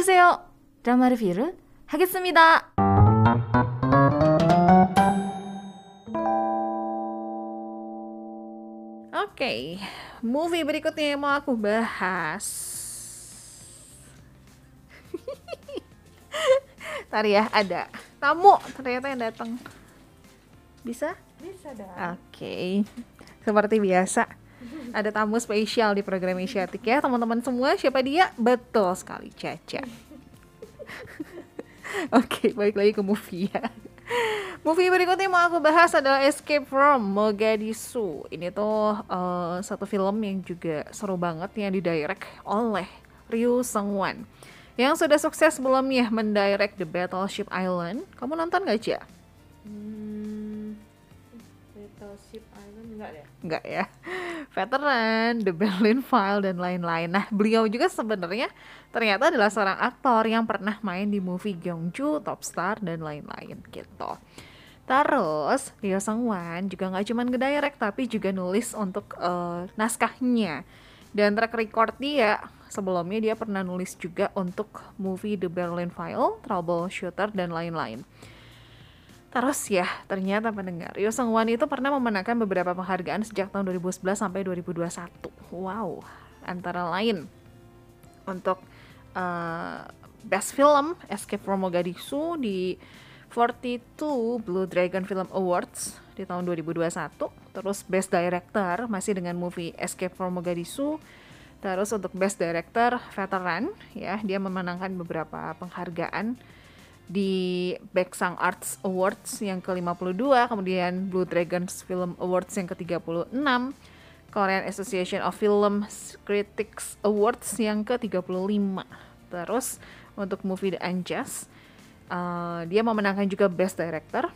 안녕하세요. 드라마 리뷰를 하겠습니다. Oke, movie berikutnya yang mau aku bahas. Tadi ya, ada tamu ternyata yang datang. Bisa? Bisa dong. Oke, seperti biasa. ada tamu spesial di program Asiatic ya teman-teman semua. Siapa dia? Betul sekali, Caca. Oke, balik lagi ke movie ya. Movie berikutnya yang mau aku bahas adalah Escape from Mogadishu. Ini tuh uh, satu film yang juga seru banget yang didirect oleh Ryu Seung-wan. Yang sudah sukses sebelumnya mendirect The Battleship Island. Kamu nonton gak, Cia? Hmm, Battleship enggak. Enggak ya. Veteran, The Berlin File dan lain-lain. Nah, beliau juga sebenarnya ternyata adalah seorang aktor yang pernah main di movie Gyeongju, Top Star dan lain-lain gitu. Terus Ryo Seung Wan juga nggak cuma ngedirect tapi juga nulis untuk uh, naskahnya. Dan track record dia sebelumnya dia pernah nulis juga untuk movie The Berlin File, Troubleshooter dan lain-lain. Terus ya, ternyata pendengar, Ryo Seung Wan itu pernah memenangkan beberapa penghargaan sejak tahun 2011 sampai 2021. Wow, antara lain untuk uh, Best Film Escape from Mogadishu di 42 Blue Dragon Film Awards di tahun 2021. Terus Best Director masih dengan movie Escape from Mogadishu. Terus untuk Best Director Veteran ya, dia memenangkan beberapa penghargaan di Baeksang Arts Awards yang ke-52, kemudian Blue Dragons Film Awards yang ke-36, Korean Association of Film Critics Awards yang ke-35. Terus untuk movie The Unjust, uh, dia memenangkan juga Best Director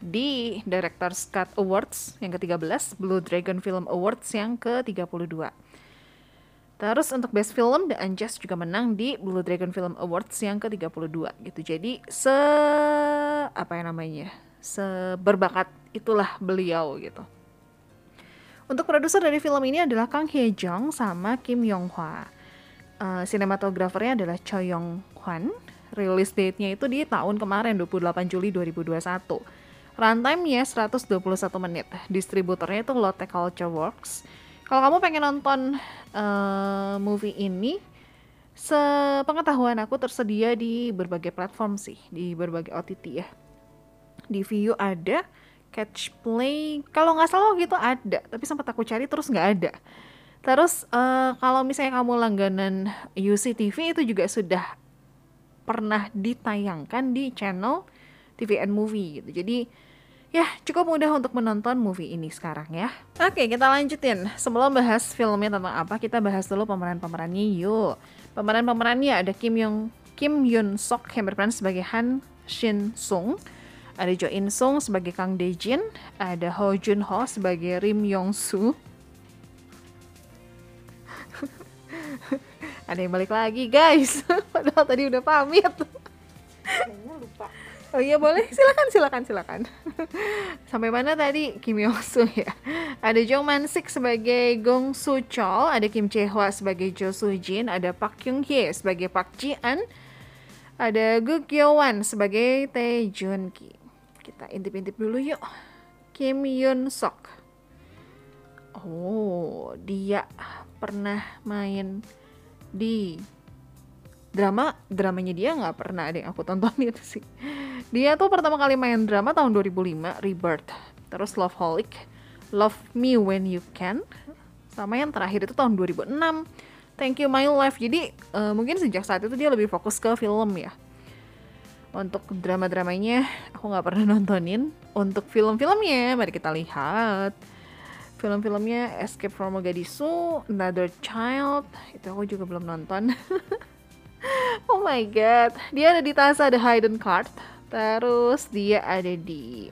di Director's Cut Awards yang ke-13, Blue Dragon Film Awards yang ke-32. Terus untuk Best Film The Unjust juga menang di Blue Dragon Film Awards yang ke-32 gitu. Jadi se apa yang namanya? seberbakat itulah beliau gitu. Untuk produser dari film ini adalah Kang Hye Jung sama Kim Yong Hwa. Uh, sinematografernya adalah Choi Yong Hwan. Release date-nya itu di tahun kemarin 28 Juli 2021. Runtime-nya 121 menit. Distributornya itu Lotte Culture Works. Kalau kamu pengen nonton uh, movie ini, sepengetahuan aku tersedia di berbagai platform sih, di berbagai OTT ya. Di View ada, Catch Play, kalau nggak salah gitu ada, tapi sempat aku cari terus nggak ada. Terus uh, kalau misalnya kamu langganan UCTV itu juga sudah pernah ditayangkan di channel TVN Movie gitu. Jadi ya cukup mudah untuk menonton movie ini sekarang ya. Oke kita lanjutin. Sebelum bahas filmnya tentang apa, kita bahas dulu pemeran-pemerannya yuk. Pemeran-pemerannya ada Kim Yong Kim Yun Sok yang berperan sebagai Han Shin Sung. Ada Jo In Sung sebagai Kang De Jin, ada Ho Jun Ho sebagai Rim Yong Soo. ada yang balik lagi guys, padahal tadi udah pamit. Oh iya boleh, silakan silakan silakan. Sampai mana tadi Kim Soo ya? Ada Jong Man Sik sebagai Gong Soo Chol, ada Kim Chae Hwa sebagai Jo Soo Jin, ada Park Kyung Hye sebagai Park Ji An, ada Gu Kyo Wan sebagai Tae Jun Ki. Kita intip-intip dulu yuk. Kim Yun Sok. Oh, dia pernah main di drama dramanya dia nggak pernah ada yang aku tonton itu sih. Dia tuh pertama kali main drama tahun 2005 Rebirth. Terus Love Holic Love Me When You Can sama yang terakhir itu tahun 2006 Thank You My Life. Jadi uh, mungkin sejak saat itu dia lebih fokus ke film ya. Untuk drama-dramanya aku nggak pernah nontonin. Untuk film-filmnya mari kita lihat. Film-filmnya Escape from Mogadishu Another Child itu aku juga belum nonton oh my god dia ada di Tasa The Hidden Card terus dia ada di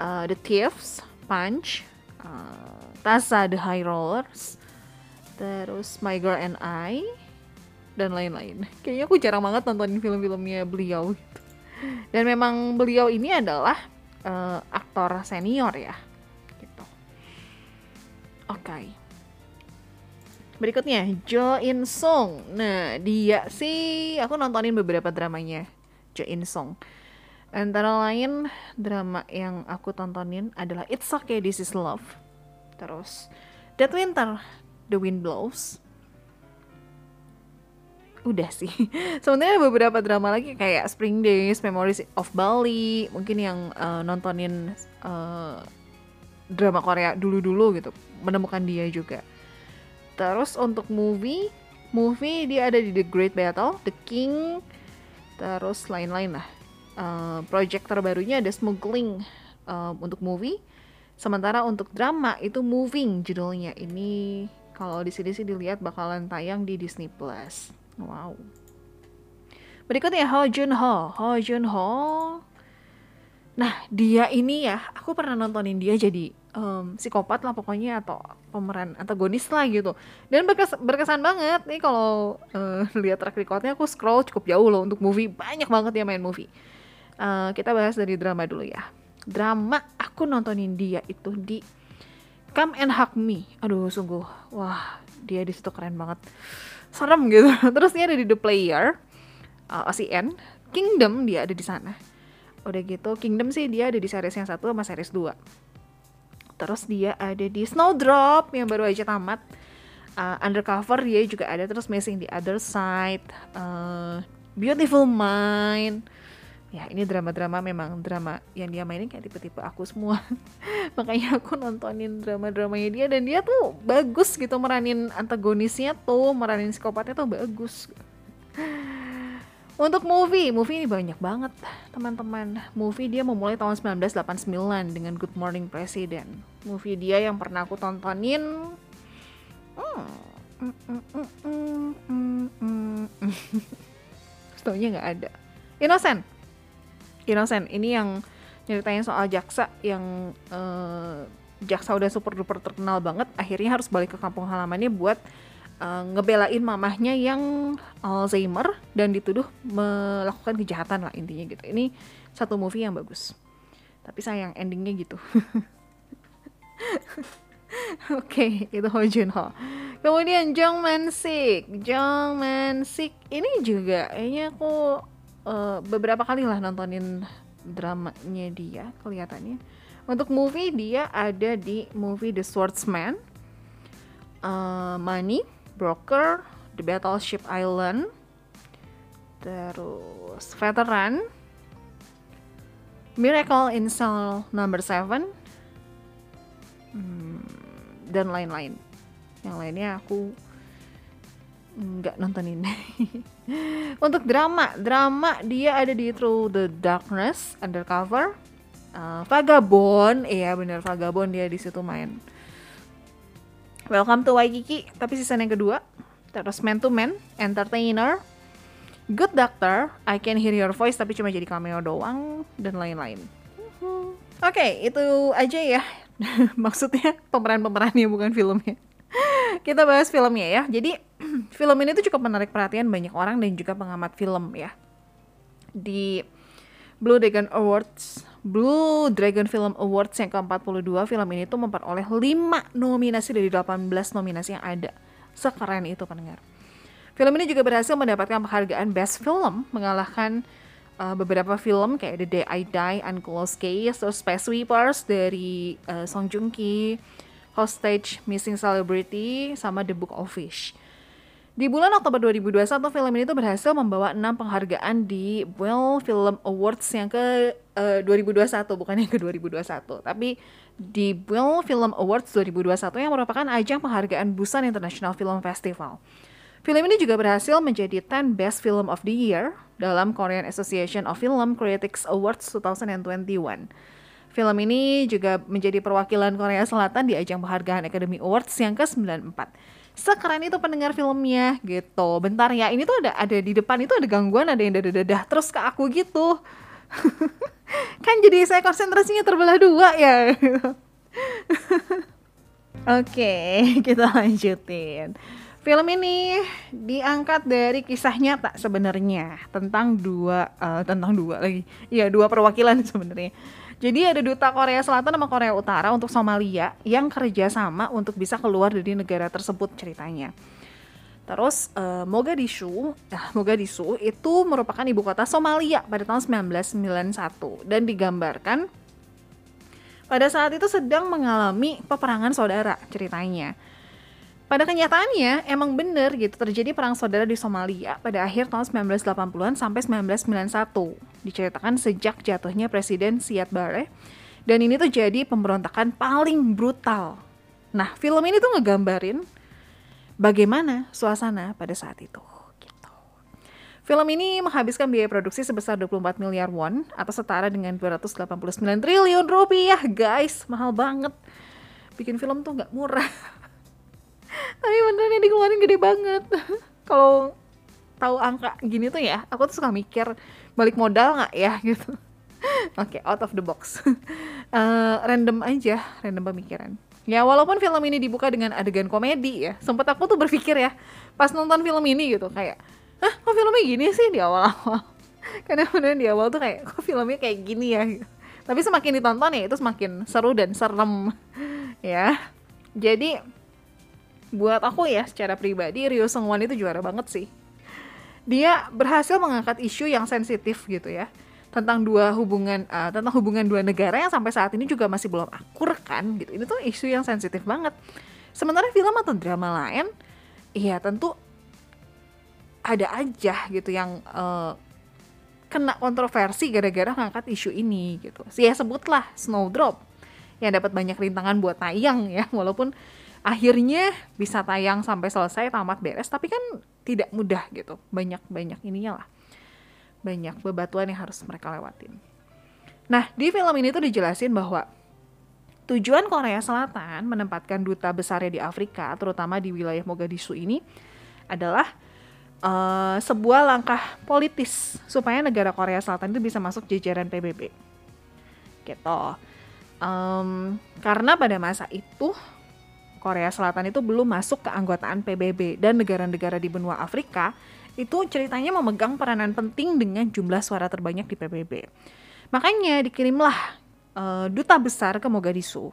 uh, The Thieves Punch uh, Tasa The High Rollers terus My Girl and I dan lain-lain kayaknya aku jarang banget nontonin film-filmnya beliau gitu. dan memang beliau ini adalah uh, aktor senior ya gitu oke okay. Berikutnya Jo In Sung. Nah, dia sih aku nontonin beberapa dramanya Jo In Sung. Antara lain drama yang aku tontonin adalah It's Okay This Is Love. Terus That Winter The Wind Blows. Udah sih. Sebenarnya beberapa drama lagi kayak Spring Days, Memories of Bali, mungkin yang uh, nontonin uh, drama Korea dulu-dulu gitu, menemukan dia juga. Terus untuk movie, movie dia ada di The Great Battle, The King, terus lain-lain lah. Uh, project terbarunya ada Smuggling uh, untuk movie. Sementara untuk drama itu Moving judulnya. Ini kalau di sini sih dilihat bakalan tayang di Disney Plus. Wow. Berikutnya Ho Jun Ho. Ho Jun Ho. Nah, dia ini ya, aku pernah nontonin dia jadi um, psikopat lah pokoknya atau pemeran antagonis lah gitu. Dan berkes berkesan banget nih kalau uh, lihat track recordnya aku scroll cukup jauh loh untuk movie banyak banget dia main movie. Uh, kita bahas dari drama dulu ya. Drama aku nontonin dia itu di Come and Hug Me. Aduh sungguh, wah dia di situ keren banget serem gitu terus dia ada di The Player uh, OCN Kingdom dia ada di sana udah gitu Kingdom sih dia ada di series yang satu sama series 2 terus dia ada di Snowdrop yang baru aja tamat. Uh, Undercover dia juga ada terus Missing the Other Side. Uh, Beautiful Mind. Ya ini drama-drama memang drama yang dia mainin kayak tipe-tipe aku semua. Makanya aku nontonin drama-dramanya dia dan dia tuh bagus gitu meranin antagonisnya tuh meranin psikopatnya tuh bagus untuk movie, movie ini banyak banget teman-teman. Movie dia memulai tahun 1989 dengan Good Morning President. Movie dia yang pernah aku tontonin. Hmm. Mm, mm, mm, mm, mm, mm. Setaunya nggak ada. Innocent. Innocent ini yang nyeritain soal jaksa yang uh, jaksa udah super duper terkenal banget akhirnya harus balik ke kampung halamannya buat uh, ngebelain mamahnya yang Alzheimer dan dituduh melakukan kejahatan lah intinya gitu ini satu movie yang bagus tapi sayang endingnya gitu Oke, okay, itu Ho Jun Ho. Kemudian Jong Man Sik. Jong Man Sik ini juga kayaknya aku uh, beberapa kali lah nontonin dramanya dia kelihatannya. Untuk movie dia ada di movie The Swordsman, uh, Money, Broker, The Battleship Island, terus Veteran, Miracle in Cell Number 7, hmm, dan lain-lain. Yang lainnya aku nggak nontonin. Untuk drama, drama dia ada di Through the Darkness, Undercover, uh, Vagabond, iya bener Vagabond dia di situ main. Welcome to Waikiki, tapi season yang kedua. Terus Man to Man, Entertainer, Good Doctor, I Can Hear Your Voice tapi cuma jadi cameo doang dan lain-lain. Oke, okay, itu aja ya. Maksudnya pemeran-pemerannya bukan filmnya. Kita bahas filmnya ya. Jadi film ini tuh cukup menarik perhatian banyak orang dan juga pengamat film ya. Di Blue Dragon Awards, Blue Dragon Film Awards yang ke-42, film ini tuh memperoleh 5 nominasi dari 18 nominasi yang ada. Sekeren itu pendengar. Film ini juga berhasil mendapatkan penghargaan Best Film, mengalahkan uh, beberapa film kayak The Day I Die, Unclosed Case, terus Space Sweepers dari uh, Song Joong Ki, Hostage, Missing Celebrity, sama The Book of Fish. Di bulan Oktober 2021, film ini tuh berhasil membawa 6 penghargaan di Well Film Awards yang ke uh, 2021, bukan yang ke 2021. Tapi di Well Film Awards 2021 yang merupakan ajang penghargaan Busan International Film Festival. Film ini juga berhasil menjadi 10 Best Film of the Year dalam Korean Association of Film Critics Awards 2021. Film ini juga menjadi perwakilan Korea Selatan di ajang penghargaan Academy Awards yang ke-94. Sekeren itu pendengar filmnya gitu. Bentar ya, ini tuh ada ada di depan itu ada gangguan, ada yang dadah-dadah terus ke aku gitu. kan jadi saya konsentrasinya terbelah dua ya. Oke, kita lanjutin. Film ini diangkat dari kisah nyata sebenarnya tentang dua uh, tentang dua lagi. Iya, dua perwakilan sebenarnya jadi ada duta Korea Selatan sama Korea Utara untuk Somalia yang kerjasama untuk bisa keluar dari negara tersebut ceritanya. Terus eh, Mogadishu, ah, Mogadishu itu merupakan ibu kota Somalia pada tahun 1991 dan digambarkan pada saat itu sedang mengalami peperangan saudara ceritanya. Pada kenyataannya emang bener gitu terjadi perang saudara di Somalia pada akhir tahun 1980-an sampai 1991. Diceritakan sejak jatuhnya Presiden Siad Barre dan ini tuh jadi pemberontakan paling brutal. Nah, film ini tuh ngegambarin bagaimana suasana pada saat itu. Gitu. Film ini menghabiskan biaya produksi sebesar 24 miliar won atau setara dengan 289 triliun rupiah, guys. Mahal banget. Bikin film tuh nggak murah. Tapi beneran yang dikeluarin gede banget. Kalau tahu angka gini tuh ya, aku tuh suka mikir balik modal nggak ya gitu. Oke, out of the box. Eh, random aja, random pemikiran. Ya walaupun film ini dibuka dengan adegan komedi ya, sempat aku tuh berpikir ya, pas nonton film ini gitu kayak, hah kok filmnya gini sih di awal-awal? Karena beneran di awal tuh kayak, kok filmnya kayak gini ya? Tapi semakin ditonton ya itu semakin seru dan serem ya. Jadi buat aku ya secara pribadi Ryo Seung Won itu juara banget sih. Dia berhasil mengangkat isu yang sensitif gitu ya tentang dua hubungan uh, tentang hubungan dua negara yang sampai saat ini juga masih belum akur kan gitu. Ini tuh isu yang sensitif banget. Sementara film atau drama lain, iya tentu ada aja gitu yang uh, kena kontroversi gara-gara ngangkat isu ini gitu. Ya sebutlah Snowdrop yang dapat banyak rintangan buat tayang ya, walaupun akhirnya bisa tayang sampai selesai tamat beres, tapi kan tidak mudah gitu. Banyak-banyak ininya lah banyak bebatuan yang harus mereka lewatin. Nah, di film ini tuh dijelasin bahwa tujuan Korea Selatan menempatkan duta besarnya di Afrika, terutama di wilayah Mogadishu ini, adalah uh, sebuah langkah politis supaya negara Korea Selatan itu bisa masuk jajaran PBB. Gitu. Um, karena pada masa itu Korea Selatan itu belum masuk ke anggotaan PBB dan negara-negara di benua Afrika itu ceritanya memegang peranan penting dengan jumlah suara terbanyak di PBB. Makanya dikirimlah uh, duta besar ke Mogadishu.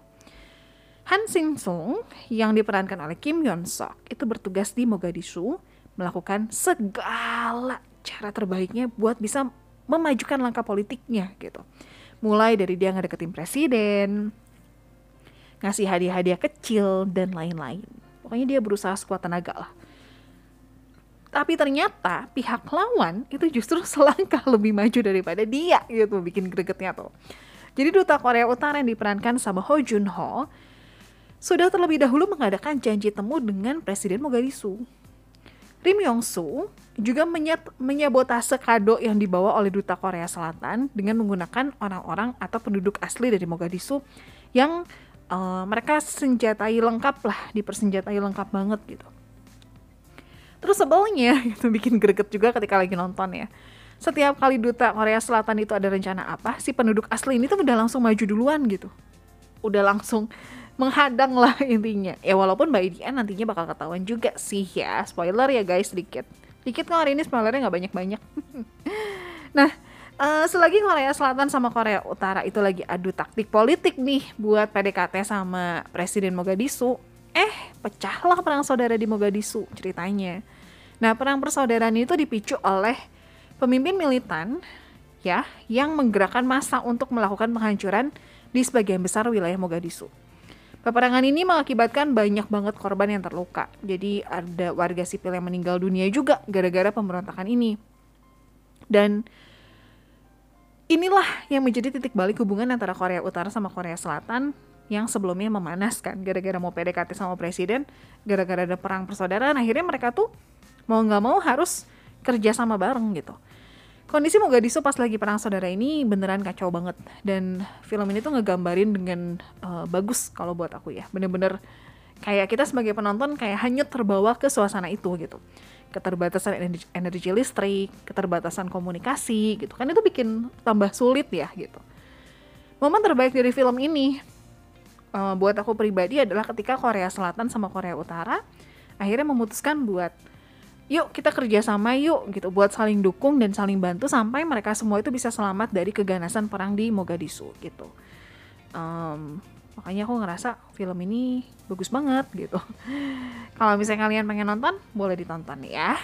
Han Sing Sung yang diperankan oleh Kim Yon Sok itu bertugas di Mogadishu melakukan segala cara terbaiknya buat bisa memajukan langkah politiknya gitu. Mulai dari dia ngedeketin presiden, ngasih hadiah-hadiah kecil dan lain-lain. Pokoknya dia berusaha sekuat tenaga lah tapi ternyata pihak lawan itu justru selangkah lebih maju daripada dia gitu bikin gregetnya tuh jadi duta Korea Utara yang diperankan sama Ho Jun Ho sudah terlebih dahulu mengadakan janji temu dengan Presiden Mogadishu. Rim Yong Soo juga menyet, menyabotase kado yang dibawa oleh duta Korea Selatan dengan menggunakan orang-orang atau penduduk asli dari Mogadishu yang uh, mereka senjatai lengkap lah, dipersenjatai lengkap banget gitu. Terus sebelnya gitu bikin greget juga ketika lagi nonton ya. Setiap kali duta Korea Selatan itu ada rencana apa, si penduduk asli ini tuh udah langsung maju duluan gitu. Udah langsung menghadang lah intinya. Ya walaupun by the nantinya bakal ketahuan juga sih ya. Spoiler ya guys sedikit. Dikit kok hari ini spoilernya nggak banyak-banyak. nah, uh, selagi Korea Selatan sama Korea Utara itu lagi adu taktik politik nih buat PDKT sama Presiden Mogadishu, Eh, pecahlah perang saudara di Mogadishu ceritanya. Nah, perang persaudaraan itu dipicu oleh pemimpin militan ya yang menggerakkan massa untuk melakukan penghancuran di sebagian besar wilayah Mogadishu. Peperangan ini mengakibatkan banyak banget korban yang terluka. Jadi ada warga sipil yang meninggal dunia juga gara-gara pemberontakan ini. Dan inilah yang menjadi titik balik hubungan antara Korea Utara sama Korea Selatan yang sebelumnya memanas kan gara-gara mau PDKT sama presiden gara-gara ada perang persaudaraan akhirnya mereka tuh mau nggak mau harus kerja sama bareng gitu. Kondisi Mogadishu pas lagi perang saudara ini beneran kacau banget. Dan film ini tuh ngegambarin dengan uh, bagus kalau buat aku ya. Bener-bener kayak kita sebagai penonton kayak hanyut terbawa ke suasana itu gitu keterbatasan energi, energi listrik keterbatasan komunikasi gitu kan. Itu bikin tambah sulit ya gitu. Momen terbaik dari film ini uh, buat aku pribadi adalah ketika Korea Selatan sama Korea Utara akhirnya memutuskan buat yuk kita kerjasama yuk gitu buat saling dukung dan saling bantu sampai mereka semua itu bisa selamat dari keganasan perang di Mogadishu gitu. Um, makanya aku ngerasa film ini bagus banget gitu. Kalau misalnya kalian pengen nonton boleh ditonton ya